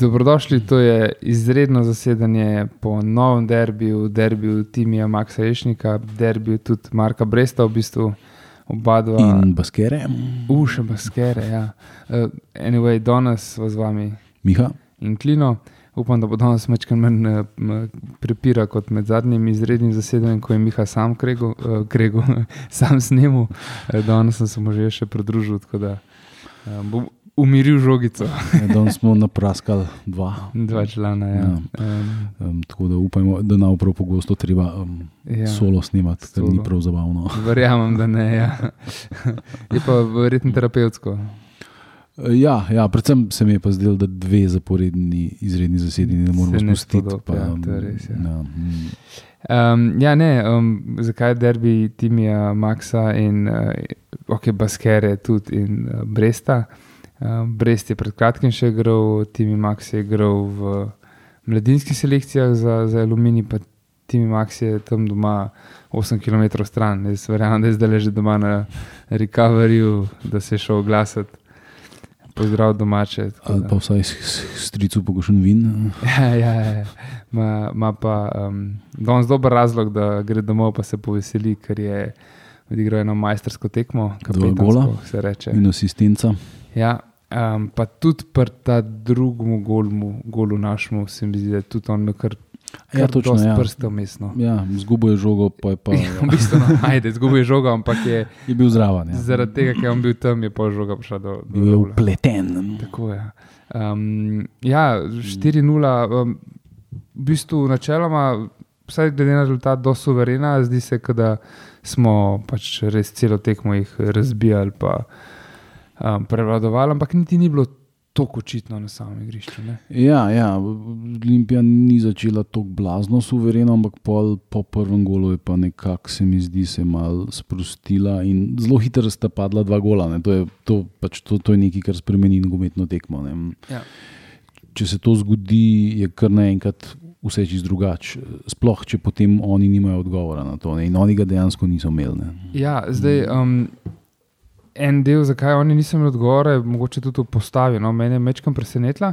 Dobrodošli, to je izredno zasedanje po novem derbiju, derbiju Timija Maxa Ešnika, derbiju tudi Marka Bresta, v bistvu oba dva. In baskere. Uše baskere, ja. Uh, anyway, danes z vami Miha. in Klino. Upam, da bo danes večkrat manj uh, prepira kot med zadnjim izrednim zasedanjem, ko je Miha sam krego, uh, krego sam snemu. Uh, danes sem se mu že še pridružil, tako da uh, bom umiril žogico. Ja, Danes smo napraskali dva. Dva člana, ja. Ja. Um, Um, tako da upajmo, da nam prav pogosto treba um, ja. solo snemati, ker ni Solo. prav zabavno. Verjamem, da ne. Ja. Je pa verjetno terapevtsko. Uh, Ja, ja, predvsem se mi je pa zdelo, da dve zaporedni izredni zasedeni ne moremo spustiti. spodobi, pa, ja, to je res, ja. Ja, mm, Um, ja, ne, um, zakaj derbi Timija, Maxa in uh, ok, Baskere tudi in uh, Bresta. Um, Brest je pred kratkim še igral, Timi Max je igral v mladinskih selekcijah za, za Alumini, pa Timi Max je tam doma 8 km stran. Jaz verjamem, da je zdaj že doma na recoveryju, da se je šel oglasiti. Pozdrav domače. Ali pa vsaj stricu pogošen vin. Ja, ja, ja. Ma, ma pa um, danes dober razlog, da gre domov, pa se poveseli, ker je odigral eno majstersko tekmo, Dva gola. se reče. In asistenca. Ja, um, pa tudi pri ta drugemu golu, golu našemu, se mi zdi, da je tudi on kar, kar Ja, točno. dosti Ja. prstov mestno. Ja, zgubo je žogo, pa je, pa, v bistvu, no, ajde, zgubil je žogo, ampak je je bil zraven. Ja. zaradi tega, ker je on bil tam, je pol žoga prišla do, do Bil je upleten. Tako je. Um, ja, 4-0, um, v bistvu načeloma, vsaj glede na rezultat, do suverena, zdi se, da smo pač res celo tekmo jih razbijali, pa um, prevladovali, ampak niti ni bilo tako očitno na samem igrišču. Ne? Ja, ja, Olimpija ni začela tako blazno suvereno, ampak pol, po prvem golu je pa nekako se mi zdi se mal sprostila in zelo hitro sta padla dva gola. ne. To je, to, pač to, to je nekaj, kar spremeni nogometno tekmo. ne. Ja. Če se to zgodi, je kar naenkrat vse čist drugače. Sploh, če potem oni nimajo odgovora na to ne. in oni ga dejansko niso imeli. Ne. Ja, zdaj. Um, En del, zakaj oni niso imeli odgovora, je mogoče tudi postavi. No, mene je mečkam presenetila.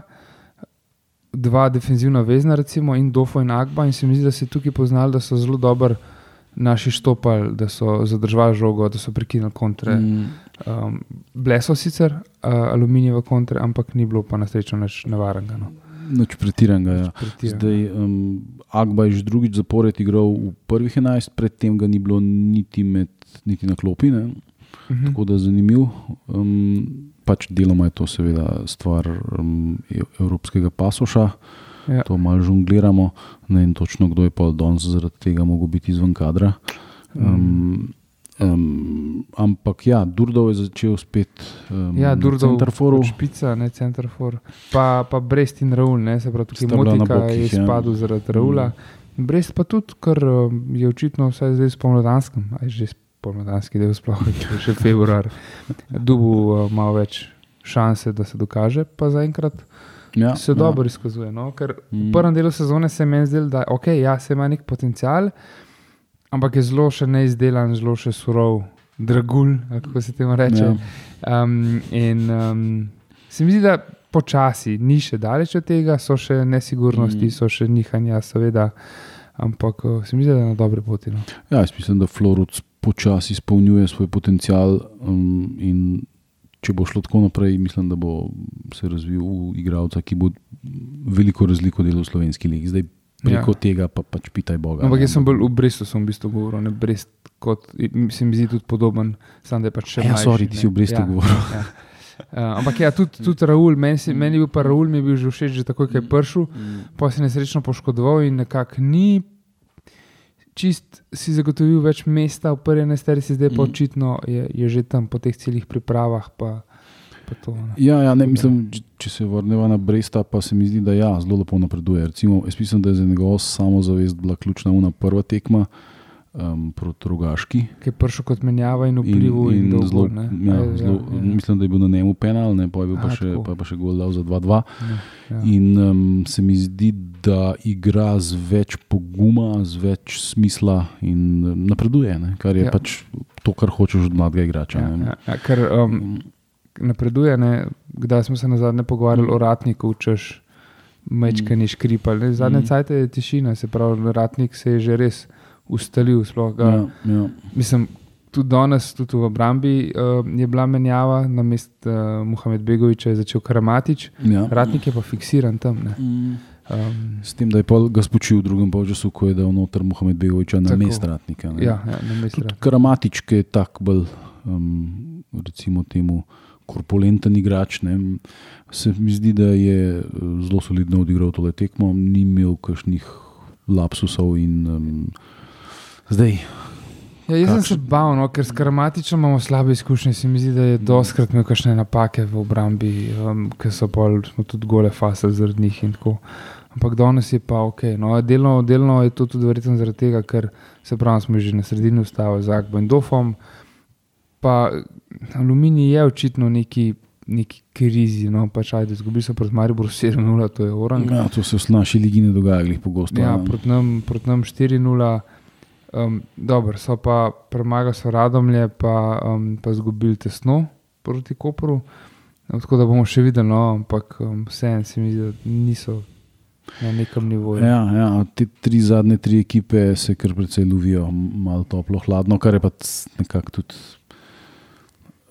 Dva defenzivna vezna, recimo, in Dofo in Agba, in se mi zdi, da je tukaj poznali, da so zelo dobro naši štopali, da so zadržali žogo, da so prekinili kontre. Mm. Um, Bile so sicer uh, aluminijeve kontre, ampak ni bilo pa na srečo nič nevarnega. No. Nič pretiranega. Ja. Pretirano. Zdaj, um, Agba je že drugič zapored igral v prvih 11, predtem ga ni bilo niti, med, niti na klopi, ne? Mhm. tako da je zanimiv. Um, pač deloma je to seveda stvar um, evropskega pasoša, Ja. to malo žongliramo, ne vem točno, kdo je pa danes zaradi tega mogel biti izven kadra. Um, um, ampak ja, Durdov je začel spet um, Ja, Durdov, Centerforu. kot špica, ne centerfor. Pa, pa Brest in Raul, ne, se pravi, na Motika bokih, je ja. spadal zaradi Raula. Brest pa tudi, ker je očitno vsaj zdaj spomladanskem, aj že spomladanski del, sploh je še februar, dubu uh, malo več šanse, da se dokaže, pa zaenkrat Ja, se ja. dobro izkazuje. No? Ker v Mm. prvem delu sezone se je meni zdelo, da okay, ja, se ima nek potencial, ampak je zelo še neizdelan, zelo še surov, dragulj, kako se temu reče. Ja. Um, in um, se mi zdi, da počasi, ni še daleč od tega, so še nesigurnosti, Mm. so še nihanja, seveda, ampak uh, se mi zdi, da je na dobre poti. No. Ja, jaz mislim, da Floruc počasi izpolnjuje svoj potencial. Um, in če bo šlo tako naprej, mislim, da bo se razvil v igralca, ki bo veliko razliko delal v slovenski ligi. Zdaj preko ja. tega pa pač pitaj Boga. Ampak jaz sem bolj v Brestu, sem v bistvu govoril, ne Brest, kot se mi zdi tudi podoben, samo da je pač še Ja, mlajši, sorry, ti si v Brestu govoril. Ja. Uh, ampak ja, tudi, tudi Raul, meni, si, meni je bil pa Raul, mi je bil že všeč, že takoj, ko je prišel, pa se je nesrečno poškodoval in nekako ni čist si zagotovil več mesta v prvi enesterici, zdaj pa Mm. očitno je, je že tam po teh celih pripravah. Pa, pa to, ne. Ja, ja, ne, mislim, če- se vrnemo na Bresta, pa se mi zdi, da ja, zelo lepo napreduje. Recimo, jaz mislim, da je za njegovo samozavest bila ključna una prva tekma um, proti Rogaški. Ki je prišel kot menjava in vplival in, in, in dolgo. zelo, ne. ja, Ja, zelo, ja, ja. mislim, da je bil na njemu penal, ne, pa je bil pa A, še, tako. pa pa še gol za 2-2. Ja, ja. In um, se mi zdi, da igra z več poguma, z več smisla in napreduje, ne? kar je Ja. ja. pač to, kar hočeš od mladega igrača. Ja, ne. ja, ja, ker um, napreduje, ne, kdaj smo se na zadnje pogovarjali o Ratniku, češ mečkani škripali. Zadnje Mm. cajt je tišina, se pravi, ratnik se je že res ustalil. sploh Ga, Ja, ja. Mislim, tudi danes, tudi v obrambi uh, je bila menjava, na mest uh, Muhamed Begoviča je začel Karamatič, Ja. ratnik je pa fiksiran tam. Ne. Um, S tem, da je ga spočil v drugem polčasu, ko je dal noter Mohamed Begoviča na Tako. mest ratnika. ne. ja, ja, na mestu. Tudi Karamatič, ki je tak bolj, um, recimo temu, korpulenten igrač. Ne, se mi zdi, da je eh, zelo solidno odigral tole tekmo, ni imel kakšnih lapsusov in um, zdaj. Ja, jaz sem se bal, no, ker s karamatičem imamo slabe izkušnje. Se mi zdi, da je doskrat imel kakšne napake v obrambi, um, ki so pol, tudi gole fase zaradi njih in tako. Ampak danes je pa ok. No, delno, delno je to tudi verjetno zaradi tega, ker se pravi, smo že na sredini ustavili z Agbo in Dofom. Pa aluminij je očitno neki, neki krizi. No, pač ajde, izgubili so proti Mariboru 7-0, to je orang. Ja, to se v naši ligi ne dogaja, glih pogosto. Ja, proti nam, proti nam 4-0. Um, dobro, so pa premagali so radomlje, pa, um, pa izgubili tesno proti Koperu. No, tako da bomo še videli, no, ampak um, vseeno se mi zdi, da niso na nekem nivoju. Ja, ja, te tri zadnje tri ekipe se kar precej lovijo, malo toplo, hladno, kar je pa nekako tudi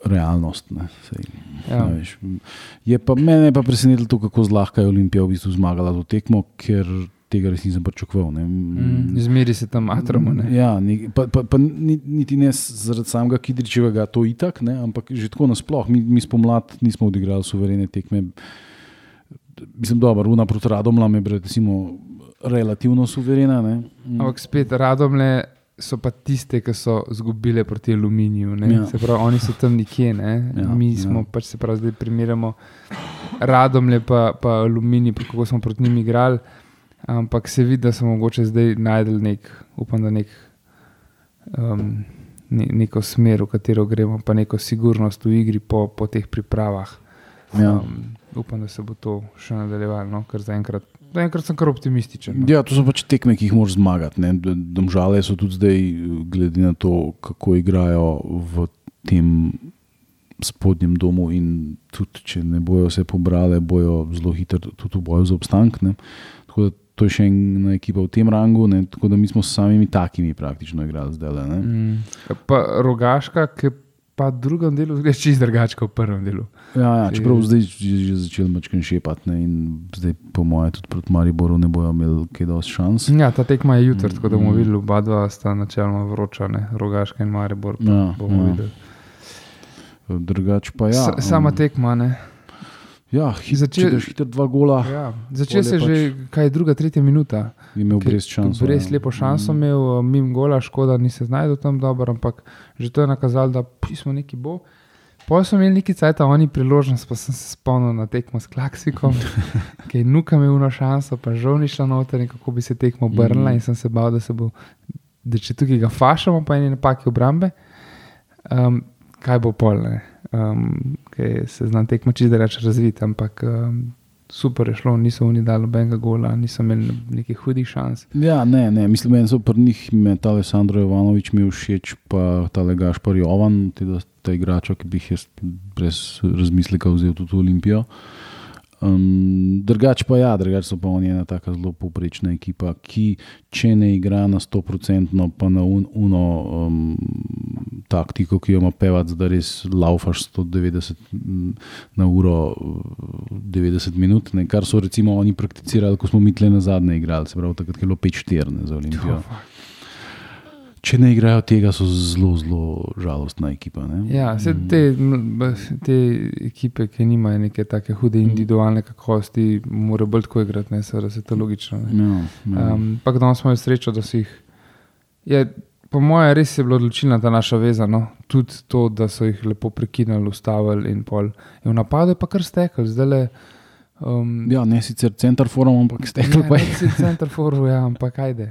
realnost. Ne, sej, Ja. a veš. je pa, mene je pa presenetilo to, kako zlahka je Olimpija v bistvu zmagala to tekmo, ker tega res nisem pričakoval. Mm, Zmeri se tam atramo. Ne? Ja, ni, pa, pa, pa ni- niti ne zaradi samega Kidričevega, to itak, ne, ampak že tako nasploh. Mi, mi spomladi nismo odigrali suverene tekme. Mislim, je Runa proti Radomlam je bila relativno suverena. Ne. Mm. Ampak spet radomlje. So pa tiste, ki so izgubile proti aluminiju. ne. Ja. Se pravi, oni so tam nekje, ne? Ja, mi smo ja. pač se pravi, zdaj primerjamo radomlje, pa, pa aluminij, pa kako smo proti njim igrali. Ampak se vidi, da so mogoče zdaj najdel nek, upam, da nek, um, ne, neko smer, v katero gremo, pa neko sigurnost v igri po, po teh pripravah. Ja. Um, upam, da se bo to še nadaljevalo, no? ker zaenkrat, zaenkrat sem kar optimističen. No? Ja, to so pač tekme, ki jih moraš zmagati. ne. Domžale so tudi zdaj, glede na to, kako igrajo v tem spodnjem domu, in tudi če ne bojo se pobrale, bojo zelo hitro tudi v boju za obstanek. ne. Tako da to je še ena ekipa v tem rangu, ne. tako da mi smo s samimi takimi praktično igrali zdaj. le. Mm. Pa rogaška, ki pa v drugem delu gre čist drugače kot v prvem delu. Ja, ja, čeprav zdaj je že začel mačken šepati ne, in zdaj, po mojem, tudi proti Mariboru ne bojo imeli kaj dosti šans. Ja, ta tekma je jutri, tako da bomo Mm. videli, oba dva sta načeloma vroča, ne? rogaška in Maribor. Ja, bomo ja. videli. Drugač pa ja. S- Sama um, tekma, ne. Ja, hit, Začel- če daš hitro dva gola, Ja. Začel pol je se pač- že, kaj je druga, tretja minuta. je imel Ker- brez šansa. Res ja. lepo šanso Mm. imel, mim gola, škoda, ni se znašel tam dobro, ampak že to je nakazalo, da pismo neki bo. Pojem smo imeli neki cajt, oni priložnost, pa sem se spomnil na tekmo s Klaksikom, ki je nuka imel eno šanso, pa žal ni šla noter in kako bi se tekmo obrnila Mhm. in sem se bal, da se bo, da če tukaj ga fašamo, pa ene napake obrambe, um, kaj bo polne. Um, ker se znam tekmo čist da reči razviti, ampak um, super je šlo, niso oni dali nobenega gola, niso imeli nekih hudih šans. Ja, ne, ne, mislim, da so pri njih me ta Alessandro Jovanovič mi všeč, pa ta Legašpar Jovan, ti da ta igrača, ki bi jih jaz brez razmisleka vzel tudi v Olimpijo. Um, drugač pa ja, drugač pa oni ena tako zelo povprečna ekipa, ki če ne igra na 100%, pa na un, uno um, taktiko, ki jo ima pevac, da res laufaš 190 mm, na uro, uh, 90 minut, ne, kar so recimo oni prakticirali, ko smo mi tle na zadnje igrali, se pravi takrat, je bilo 5-4 ne, za Olimpijo. Če ne igrajo tega, so zelo, zelo žalostna ekipa. Ne? Ja, vse te, m, b- te ekipe, ki nimajo neke tako hude individualne kakovosti, morajo bolj tako igrati, ne seveda se to logično. Ne. Ja, ja. Um, pa danes smo imeli srečo, da so jih. Je, po mojem, res je bila odločilna ta naša veza. No? Tudi to, da so jih lepo prekinili, ustavili in pol. In v napadu je pa kar stekel, zdaj le. Um, ja, ne sicer center forum, ampak stekel pa je. Si center foru, ja, ampak ajde.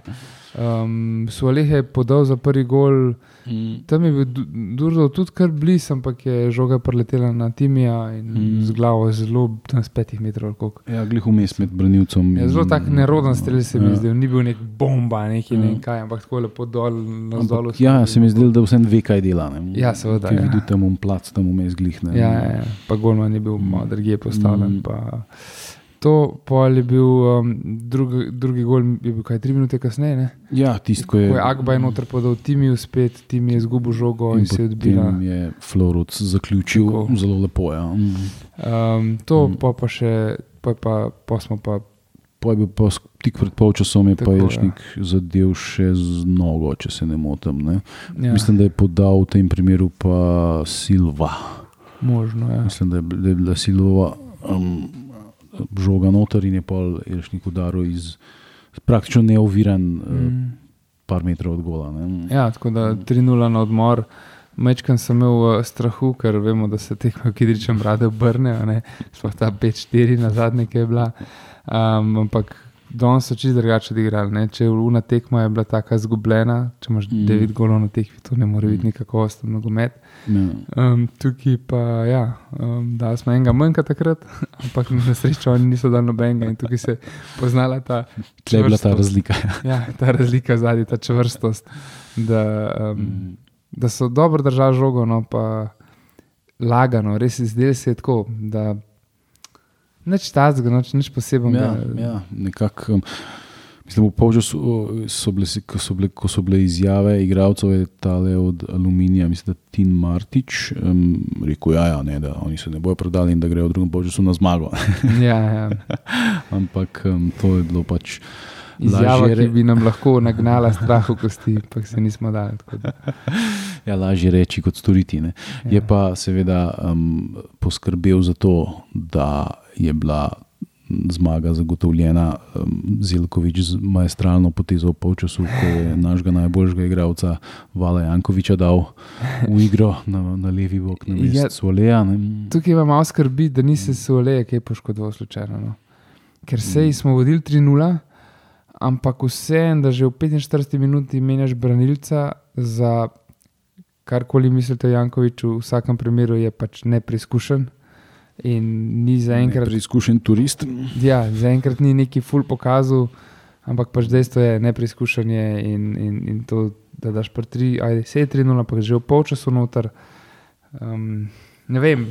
Um, Sualeh je podal za prvi gol, Mm. tam je bil Du- Durdov tudi kar blizu, ampak je žoga preletela na Timija in Mm. z glavo zelo z petih metrov. Ja, glih vmes med branilcem. Je zelo tak neroden strel se mi Ja. zdel, ni bil nek bomba, neki ne Ja. vem kaj, ampak tako lepo dol na zdolu. ja, se mi zdi, da vsem ve, kaj dela. Ne? Ja, seveda, Ki ja. vidi tam um plac, tam vmes glih. Ne? Ja, ja, ja. pa Golman je bil Mm. malo drugje postavljen. Mm. Pa, To pol je bil um, drugi, drugi gol, je bil kaj tri minute kasneje. Ne? Ja, tisto, ko je, Ko je Akbaj noter podal Timiju spet, Tim je izgubil žogo in, in se je odbila. potem je Florud zaključil Tako. zelo lepo. Ja. Mm. Um, to mm. pa, pa še, pa, pa, pa smo pa. Po je bil pa tik pred polčasom, je pa Tako, ja. Zadev še z nogo, če se ne motim. Ne? Ja, Mislim, da je podal v tem primeru pa Silva. možno. Ja. Mislim, je, da je bila Silva um, žoga noter in je pol Jelšnik udaril iz praktično neoviran, mm. Mm. par metrov od gola. Ne? Ja, tako da 3-0 na odmor. Mečkam sem imel uh, strahu, ker vemo, da se tekme v Kidričem rade obrnejo, sploh ta 5-4 na zadnje, ki je bila. Um, ampak danes so čisto drugače odigrali. Ne? Če je ura tekma je bila tako izgubljena, če imaš Mm. 9 golov na tekmi, to ne more biti nekako osten nogomet. Ja. Um, tukaj pa, ja, um, da smo enega manjka takrat, ampak na srečo oni niso dali nobenega in tukaj se je poznala ta. Tle je bila ta razlika. Ja, ta razlika zadnji, ta čvrstost. Da, um, Mm. da so dobro držali žogo, no pa lagano, res izdelali se je tako, da nič tazga, nič, nič Ja, posebnega. ja, nekako. Um, mislim, v o, so bile, ko so bile, ko so bile izjave igralcev, je tale od Aluminija, mislim, da Tin Martič um, rekel, ja, ja, ne, da oni se ne bojo prodali in da grejo v drugem polčasu na zmago. Ja, ja. Ampak um, to je bilo pač. Izjava, Lažje ki bi nam lahko nagnala strah v kosti, pa se nismo dali. Ja, lažje reči kot storiti. Ne. Je Ja. pa seveda um, poskrbel za to, da je bila zmaga zagotovljena. Zelkovič z maestralno potezo v polčasu, ko je našega najboljšega igralca Vala Jankoviča dal v igro na, na levi bok, na Ja. mestu Oleja. ne. Tukaj imam malo skrbi, da nisi se oleje kaj poškodoval slučajno. No. Ker sej Mm. smo vodili 3-0, ampak vseeno, da že v 45 minuti menjaš branilca za karkoli mislite o Jankoviču, v vsakem primeru je pač nepreizkušen. In ni zaenkrat, Preizkušen turist. ja, zaenkrat ni neki ful pokazal, ampak pač dejstvo je nepreizkušen je in, in, in to, da daš pa 3, ajde, se je 3-0, ampak že v polčasu noter. Um, ne vem,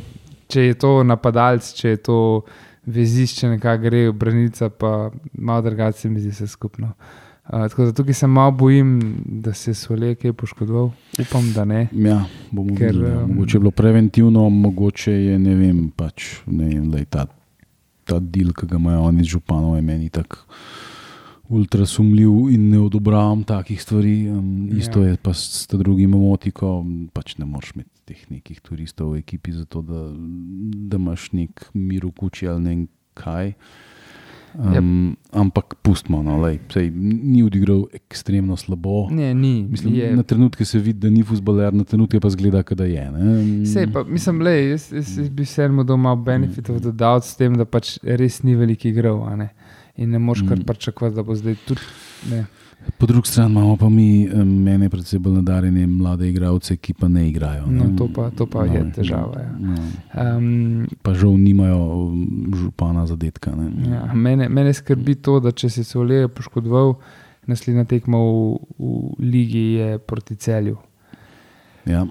če je to napadalec, če je to vezišče, nekako gre, branilca pa malo drugače se mi zdi vse skupno. Uh, tako da tukaj se malo bojim, da se je Sole kaj poškodoval. Upam, da ne. Ja, bomo Ker, videli. ja. um, Mogoče je bilo preventivno, mogoče je ne vem, pač, ne vem lej, ta, ta del, ki ga imajo oni z županom, je meni tako ultra sumljiv in ne odobravam takih stvari. Um, Ja. isto je pa s ta drugim emotiko, pač ne moreš imeti teh nekih turistov v ekipi, zato da, da imaš nek mir v kuči ali ne kaj. Um, ampak pustimo, no, lej, sej, ni odigral ekstremno slabo. Ne, ni. Mislim, je, na trenutke se vidi, da ni futbaler, na trenutke pa zgleda, da je. Ne? Sej, pa, mislim, le, jaz, jaz, jaz bi dal malo benefitov dodal s tem, da pač res ni veliko igral. Ne? In ne moreš kar Mm. pričakovati, da bo zdaj tudi. Ne. Po drugi strani imamo pa mi, mene predvsem bolj nadarjene mlade igralce, ki pa ne igrajo. Ne? No, to pa- to pa je težava, ja. No. Um, Pa žal nimajo župana zadetka. Ne? ja, mene, mene skrbi to, da če si se Oleje poškodoval, naslednja tekma v, v ligi je proti celju. Ja.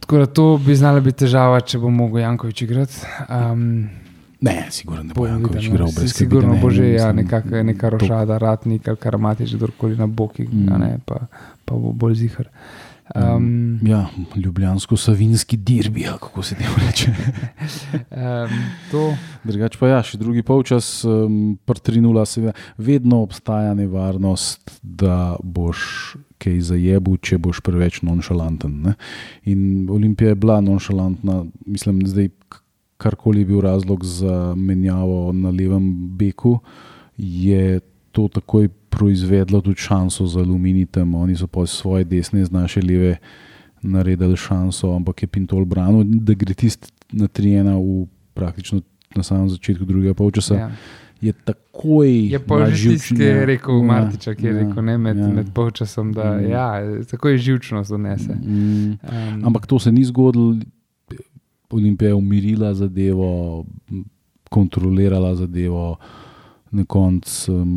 Tako da to bi znala biti težava, če bo mogel Jankovič igrati. Um, Ne, sigurno ne bo Jankovič igral brez Si- Sigurno da bo ne, že ja, nekaka, neka to- rošada, ratnik ali karamatič, kdorkoli na boki, Mm. mm. ne, pa, pa bo bolj zihar. Um, Ja, ljubljansko-savinski dirbi, ali kako se temu reče. um, to, Drugač pa ja, še drugi polčas, um, pr 3-0, seveda, vedno obstaja nevarnost, da boš kaj zajebil, če boš preveč nonšalanten. Ne? In Olimpija je bila nonšalantna, mislim, zdaj karkoli je bil razlog za menjavo na levem beku, je to takoj proizvedlo tudi šanso za aluminij tam. Oni so pa svoje desne, z naše leve naredili šanso, ampak je Pintol branil, da gre tisti na 3-1 v praktično na samem začetku drugega polčasa. ja. Je takoj. Je pa že ki je živčne- rekel, Ja, Martiča, ki je ja, rekel, ne med, ja. ja. med polčasom, da Mm. ja, tako je živčnost donese. Mm. Um, Ampak to se ni zgodilo, Olimpija je umirila zadevo, kontrolirala zadevo. na koncu um,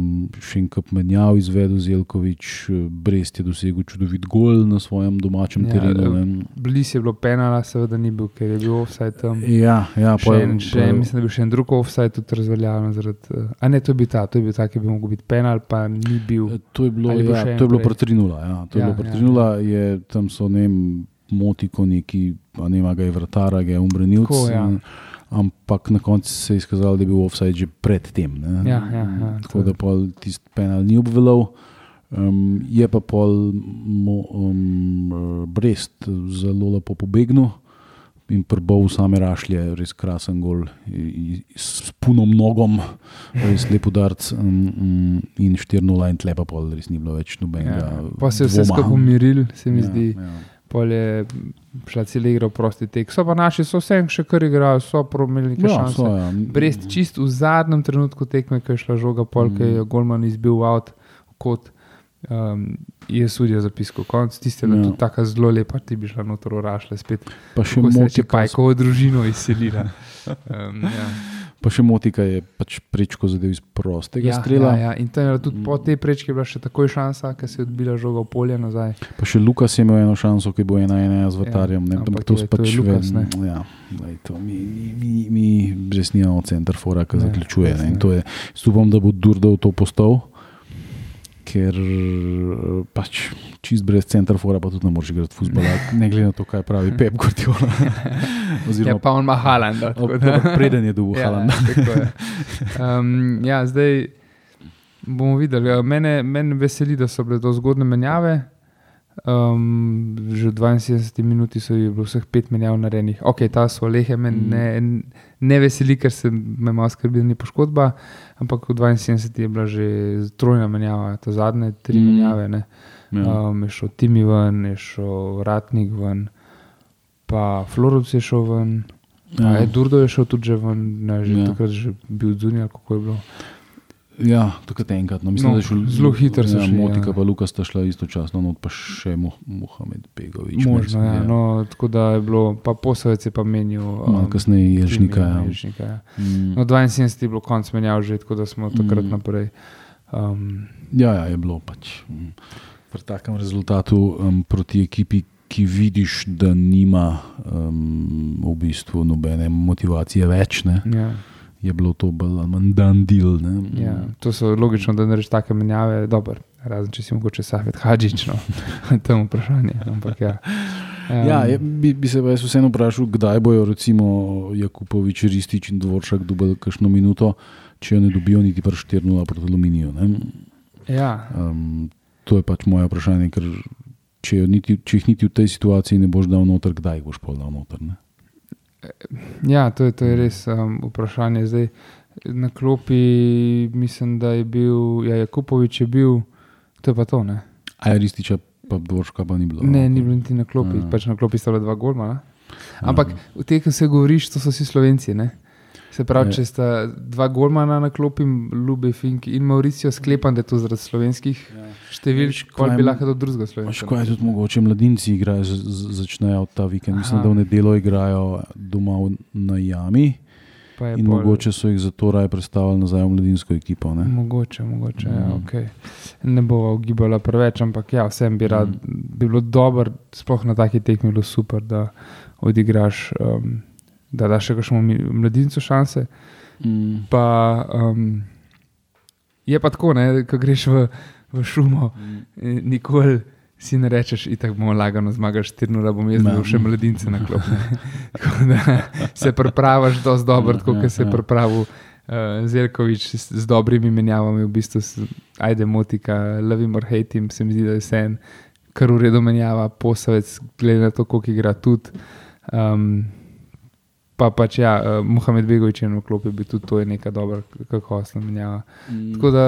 še enkrat menjal, izvedel Zelkovič, Brest je dosegel čudovit gol na svojem domačem Ja, terenu. ne. Blizu je bilo penala, seveda ni bil, ker je bil offside tam. Ja, ja, Še, pa, en, še en, mislim, da je bil še en drug offside tudi razveljavljen. Zaradi, eh, a ne, to je bil ta, to je bil ta, ki bi mogel biti penal, pa ni bil. To je bilo, ja, še en to je bilo prej? pretrinula. Ja, to je Ja, bilo ja, pretrinula, je, tam so ne vem, motiko neki, a ne vem, a ga je vrtara, ga je umbrenil. Tako, ja. Ampak na koncu se je izkazalo, da je bil offside že predtem. ne. Ja, ja, ja, Tako da pol tisti penal ni obvelal. Um, je pa pol mo, um, Brest zelo lepo pobegnil in prbal same rašlje, res krasen gol s punom nogom, res lep udarc um, um, in 4-0 in tlepa pol res ni bilo več nobenega. Ja. Pa se je vse skupaj umiril, se mi Ja, zdi. ja. Pol je šla cela igra v prosti tek. So pa naši, so vse še kar igrajo, so promili nekaj Ja, šanse. so, ja. Brest čist v zadnjem trenutku tekme, ko je šla žoga, pol, mm. ki je Golman izbil avt kot. Um, je sudijo zapisko, konc tiste, da je Ja. tako zelo lepa, ti bi šla noter v rašle spet. Pa še motika, pajkovo družino izselila. Um, ja. Pa še motika je pač prečko zadev iz prostega Ja, strela. ja, ja. In tam je tudi po tej prečki bila še takoj šansa, ker se je odbila žoga v polje nazaj. Pa še Lukas je imel eno šanso, ki bo ena ena z Vatarjem. Ja, Ja, ampak to je- je to pač je Lukas, ne. vedno. Ja, lej, to mi, mi, mi, mi res nimamo center fora, ki Ne, zaključuje. res Ne. In ne. to je, upam, da bo Durdov to postal. Ker eh, pač čist brez center fora, pa tudi ne moreš igrati futbola, ne glede na to, kaj pravi Pep Guardiola. Ja, Oziroma, pa on ima Halanda. preden je dobil Ja, Haaland. tako je. Um, ja, zdaj bomo videli. Ja, Mene, mene veseli, da so bile to zgodne menjave. Um, že v 72 minuti so jih bilo vseh pet menjav narejenih. Ok, ta so lehe, me Mm. ne, ne veseli, ker se me malo skrbi, da ni poškodba. Ampak v 72 je bila že trojna menjava, ta zadnje tri Mm. menjave. Ne. Ja. Um, je šel Timi ven, je šel Ratnik ven, pa Florovc je šel ven. Ja. Ja. Durdo je šel tudi že ven, ne, že Ja. takrat že bil zunaj, ali kako je bilo. Ja, takrat enkrat. No, mislim, No, je šel zelo hitro so ja, šli, Motika ja. pa Lukas sta šla istočasno, no, pa še Mo- Mohamed Begovič. Možno, mislim, ja, no, tako da je bilo, pa poslovec je pa menil. Malo kasneje Ježnika. Ja. Ježnika, ja. Mm. No, 72 je bilo konc menjav že, tako da smo od takrat Mm. naprej. Um, Ja, ja, je bilo pač. mm, Pri takem rezultatu um, proti ekipi, ki vidiš, da nima um, v bistvu nobene motivacije več, ne, ja, je bilo to bolj ali manj dan deal. Ne. ja, to so logično, da narediš take menjave, dober. Razen če si mogoče Safet Hadžič, no, tam vprašanje. Ampak ja. Um, Ja, je, bi, bi se pa jaz vseeno vprašal, kdaj bojo recimo Jakupovič, Ristič in Dvoršak dobili kakšno minuto, če jo ne dobijo niti pri 4-0 proti aluminiju. Ne. ja, Um, to je pač moje vprašanje, ker če, niti, če jih niti v tej situaciji ne boš dal noter, kdaj jih boš pol dal noter. Ne? Ja, to je, to je res um, vprašanje. Zdaj, na klopi mislim, da je bil, ja, Jakupovič je bil, to je pa to. Ne, A je Rističa, pa Dvorška pa ni bilo. ne ni bilo niti na klopi, Ja. pač na klopi sta bila dva golma. Ampak v teh, ki se govoriš, to so vsi slovenci. Ne? Se pravi, Ja. če sta dva golmana na klopi, Lube Fink in Mauricijo, sklepam, da je to zaradi slovenskih številk, kaj kot bi lahko do drugega Pač, slovenska. kaj je tudi mogoče, mladinci igrajo, z, z, začnejo ta vikend. Mislim, Aha. da v nedeljo igrajo doma v, na jami Pa je in pol- mogoče so jih zato raje predstavili nazaj v mladinsko ekipo. Ne? Mogoče, mogoče. Ja, Mhm. okay. Ne bo ugibala preveč, ampak ja, vsem bi, rad, bi bilo dobro, sploh na taki tekmi, bilo super, da odigraš, um, da daš še kakšno mladincu šanse. Mm. Pa, um, je pa tako, ko greš v, v šumo, eh, nikoli. Si ne rečeš, da bomo lagano zmagali 4, da bom jaz Ja. imel še mladince na klopi. Da se pripraviš dosti dobro, Ja, tako ja, kot se je ja. pripravil uh, Zelkovič s, z dobrimi menjavami, v bistvu, s, ajde, motika, lovim or hatim, se mi zdi, da je vse en, kar v redu menjava, posavec, glede na to, koliko igra tudi. Um, pa pač ja, uh, Mohamed Begovič je na klopi, bi tudi to je neka dobra, kakovostna menjava. Tako da,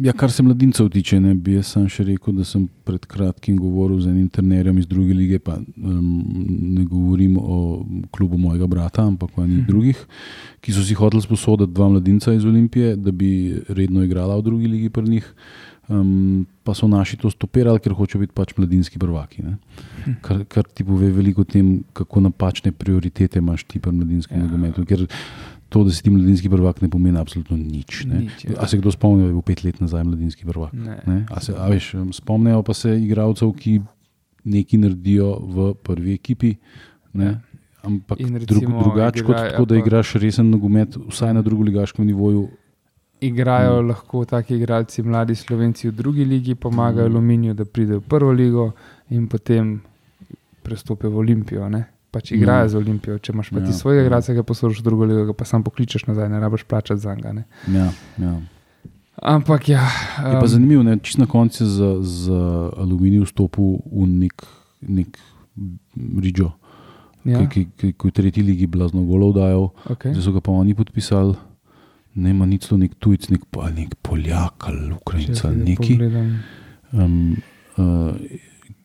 Ja, kar se mladincev tiče, ne, bi jaz sam še rekel, da sem pred kratkim govoril z enim trenerjem iz druge lige, pa um, ne govorim o klubu mojega brata, ampak o enih Mhm. drugih, ki so si hoteli sposoditi dva mladinca iz Olimpije, da bi redno igrala v drugi ligi pri njih. Um, pa so naši to stopirali, ker hočejo biti pač mladinski prvaki. ne. Kar, kar ti pove veliko o tem, kako napačne prioritete imaš ti pri mladinskem Ja. nogometu. Ker to, da si ti mladinski prvak, ne pomeni absolutno nič. Ne? Nič, ja. a se kdo spomni, da je bil pet let nazaj mladinski prvak? Ne. Ne? A se, a veš, spomnijo pa se igralcev, ki nekaj naredijo v prvi ekipi. Ne? Ampak In drug, drugače, kot igrajo tako, da pa- igraš resen nogomet, vsaj na drugoligaškem nivoju. Igrajo Mm. lahko taki igralci, mladi slovenci v drugi ligi, pomagajo Mm. Aluminiju, da pridejo v prvo ligo in potem prestopijo v Olimpijo. Ne? Pač Mm. igrajo za Olimpijo. Če imaš pa ti Ja, svojega ja. igralca, ki poslušaš drugo ligo, pa sam pokličeš nazaj, ne rabiš plačati za njega. Ja, ja. Ampak ja. Je pa um, zanimivo, da čist na koncu je za, za aluminij vstopil v nek, nek Ridžo, ja, ki, ki, ki, ki je v tretji ligi blazno golov dajal, okay. zdaj so ga pa oni podpisali. Ne, ima nič, nek tujec, nek, pa, nek Poljak ali Ukrajinec ali neki. Um, uh,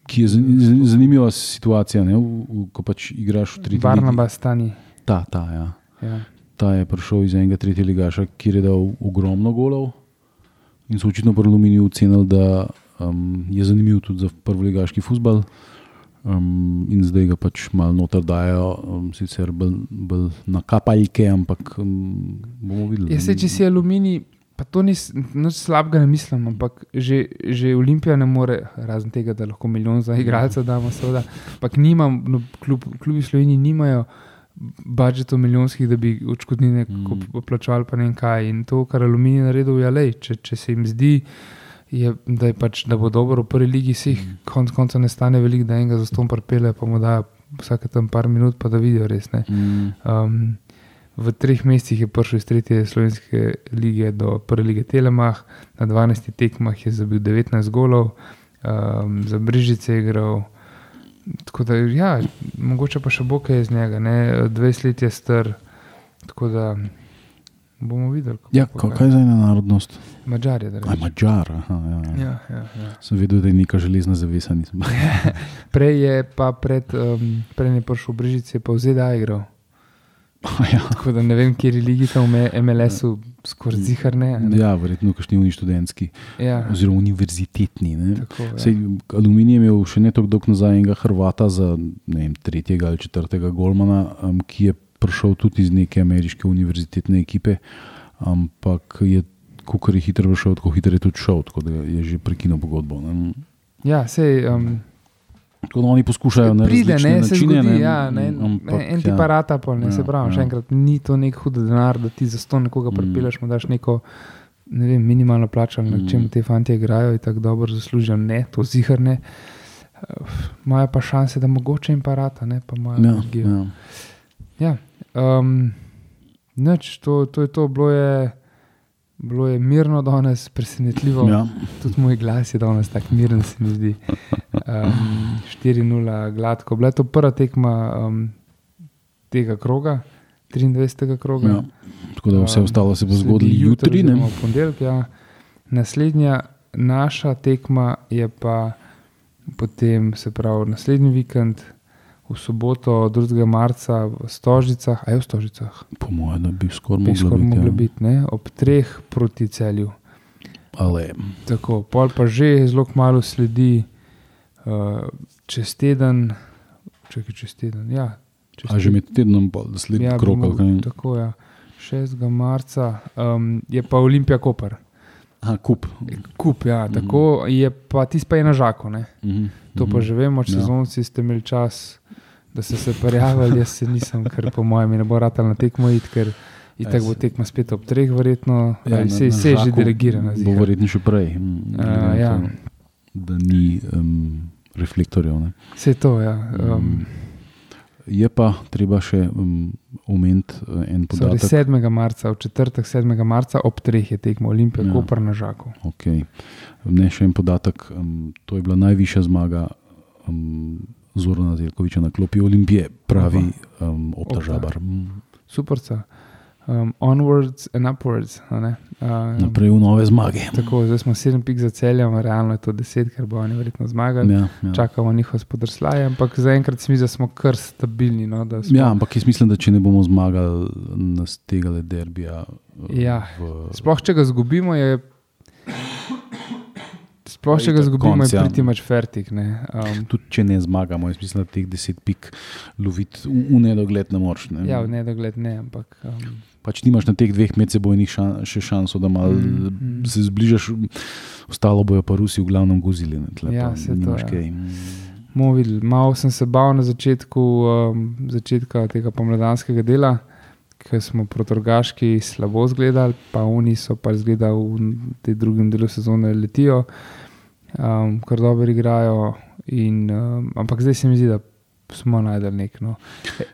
ki je zan- zan- zanimiva situacija, ne, v, v, ko pač igraš v tretji ligi. Barnaba stani. Ta, ta, ja. Ja. ta je prišel iz enega tretjega ligaša, kjer je dal ogromno golov. In so očitno pri Aluminiju ocenili, da um, je zanimiv tudi za prvoligaški futbal. Um, in zdaj ga pač malo noter dajo, um, sicer bolj, bolj na kapaljke, ampak um, bomo videli. Ja, sej, če si aluminij, pa to ni nič slabega, ne mislim, ampak že, že Olimpija ne more, razen tega, da lahko milijon za igralca damo, seveda. Ampak nimam, no, kljub, kljub Sloveniji nimajo budžetov milijonskih, da bi odškodnine Mm. plačali, pa ne vem kaj. In to, kar aluminij naredil, je le, če, če se jim zdi. Je, da, je pač, da bo dobro v prvi ligi, si jih Mm. konec konca ne stane veliko, da enega za ston pripelje, pa mu da vsake tam par minut, pa da vidijo res. Ne. Mm, Um, v treh mesecih je prišel iz tretje slovenske lige do prve lige Telemach, na 12 tekmah je zabil 19 golov, um, za Brižice je igral. Tako da, ja, mogoče pa še bo kaj iz njega, ne? 20 let je star. Tako da bomo videli. ja, kaj je zdaj na narodnost? Mačar je, Aj. Mačar. Aha, ja, ja. Ja, ja, ja. Sem vedel, da je neka železna zavesa. Prej je pa pred, um, prej je prišel v Brižice, je pa v ZDA igral. ja. Tako da ne vem, kje je ligi tam v MLS-u, skoraj zihar ne. ne? ja, verjetno, kakšni uni študentski, Ja, oziroma univerzitetni. Ne? tako, ja. Sej, aluminij je imel še ne tako dolgo nazaj enega Hrvata za vem, tretjega ali četrtega Golmana, um, ki je prišel tudi iz neke ameriške univerzitetne ekipe, ampak je, ko je hitro prišel, tako hitro je tudi šel, tako da je že prekinil pogodbo. Ne? Ja, sej, um, Tako da oni poskušajo na pride, ne, načine. zgodi. ne, Ja, ne, ampak, en ti ja. pa rata, pol, ne, Ja, se pravi, ja. še enkrat, ni to nek hud denar, da ti za sto nekoga Mm. pripeleš, mu daš neko ne vem, minimalno plačo, na Mm. čem te fanti igrajo in tako dobro zaslužijo. Ne, to zihar ne. Imajo pa šanse, da mogoče jim pa rata, ne pa imajo Ja, energijo. ja. Ja, um, nič, to, to je to, bilo je, bilo je mirno danes, presenetljivo. Ja. Tudi moj glas je danes tako miren, se mi zdi. Um, 4-0, gladko. Bila je to prva tekma um, tega kroga, 23. kroga. Ja. Tako da vse Um, ostalo se bo zgodilo jutri. ne. oziroma v ponedeljek. Ja. Naslednja naša tekma je pa potem, se pravi, naslednji vikend. V soboto, 2. marca, v Stožicah, aj v Stožicah, Po mojem, da bi skoraj moglo skoraj biti. ja. biti, ne? ob treh proti celju. Ale, Tako, pol pa že zelo malo sledi, uh, čez teden, čakaj, čez teden. Ja, čez a že med tednom, pa, sledi ja, krok. Tako je. Ja. 6. marca um, je pa Olimpija Koper. Aha, kup. Kup, ja, Mhm. tako je pa tisti pa je na žaku. Ne? Mhm. To pa mhm. že vemo, če Ja. sezonci ste imeli čas, da ste se prijavili, jaz se nisem, ker po mojem ne bo ratal na tekmo iti, ker in tako bo se- tekma spet ob treh, verjetno. Ja, na- se na je že delegirana. Bo verjetno še prej. mm, na ja. to, Da ni um, reflektorjev. Ne. Vse to, ja. Um, Mm. Je pa treba še um, omeniti uh, en Sorry, podatek. 7. marca, v četrtek 7. marca ob treh je tekmo Olimpija, Ja. Koper na žaku. Okay. Ne, še en podatek. Um, to je bila najvišja zmaga um, Zorana Zelkoviča na klopi Olimpije, pravi um, Opta Opta. Žabar. Mm. Super. Um, onwards and upwards. Um, Naprej v nove zmage. Tako, zdaj smo 7 pik za celjem, realno je to 10, ker bo oni verjetno zmagali. Ja, ja. Čakamo njihov spodrslaj, ampak zaenkrat se mi zdi, da smo kar stabilni. No, da smo, Ja, ampak jaz mislim, da če ne bomo zmagali z tega derbija. uh, Ja. v- Sploh če ga izgubimo, je. Sploh če ga izgubimo, konc, je priti mač fertik. ne. Um, Tudi če ne zmagamo, jaz mislim, da teh deset pik loviti v, v nedogled ne moreš. Ne? ja, v nedogled ne, ampak. Um, Pač nimaš na teh dveh medsebojnih šan, še šanso, da malo Mm, mm, se zbližaš, ostalo bojo pa Rusi v glavnem gozili. ne, tle Ja, saj to, ja. kaj. bomo videli. Malo sem se bal na začetku um, začetka tega pomladanskega dela, ker smo proti Rogaški slabo zgledali, pa oni so pa izgledali v tem drugem delu sezone letijo, um, kar dobro igrajo. In, um, ampak zdaj se mi zdi, da smo najdel nek. No.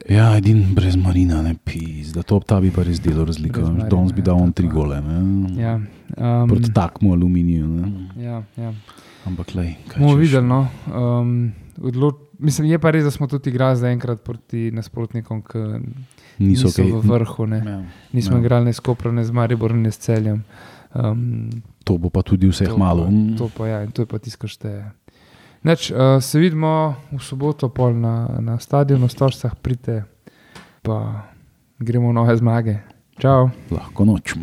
Ja, edin brez Marina, ne pis, da to ta bi pa res delo razliko. Danes bi ja, dal on to tri gole. Ne? Ja, um, Proti takmu aluminiju. Ne? ja, ja. Ampak, kaj bomo videli. No. Um, odlo- Mislim, je pa res, da smo tudi igrali zaenkrat proti nasprotnikom, ki Niso, niso kaj. v vrhu. Ne. Ja. Nismo Ja. igrali ne s Koprom, ne z Mariborom, ne s Celjem. Um, To bo pa tudi vseh to malo. Pa, to pa ja, to je pa tisto, kar šteje. Neč, uh, se vidimo v soboto pol na, na stadionu, stožcah pridite, pa gremo v nove zmage. Čau! Lahko noč.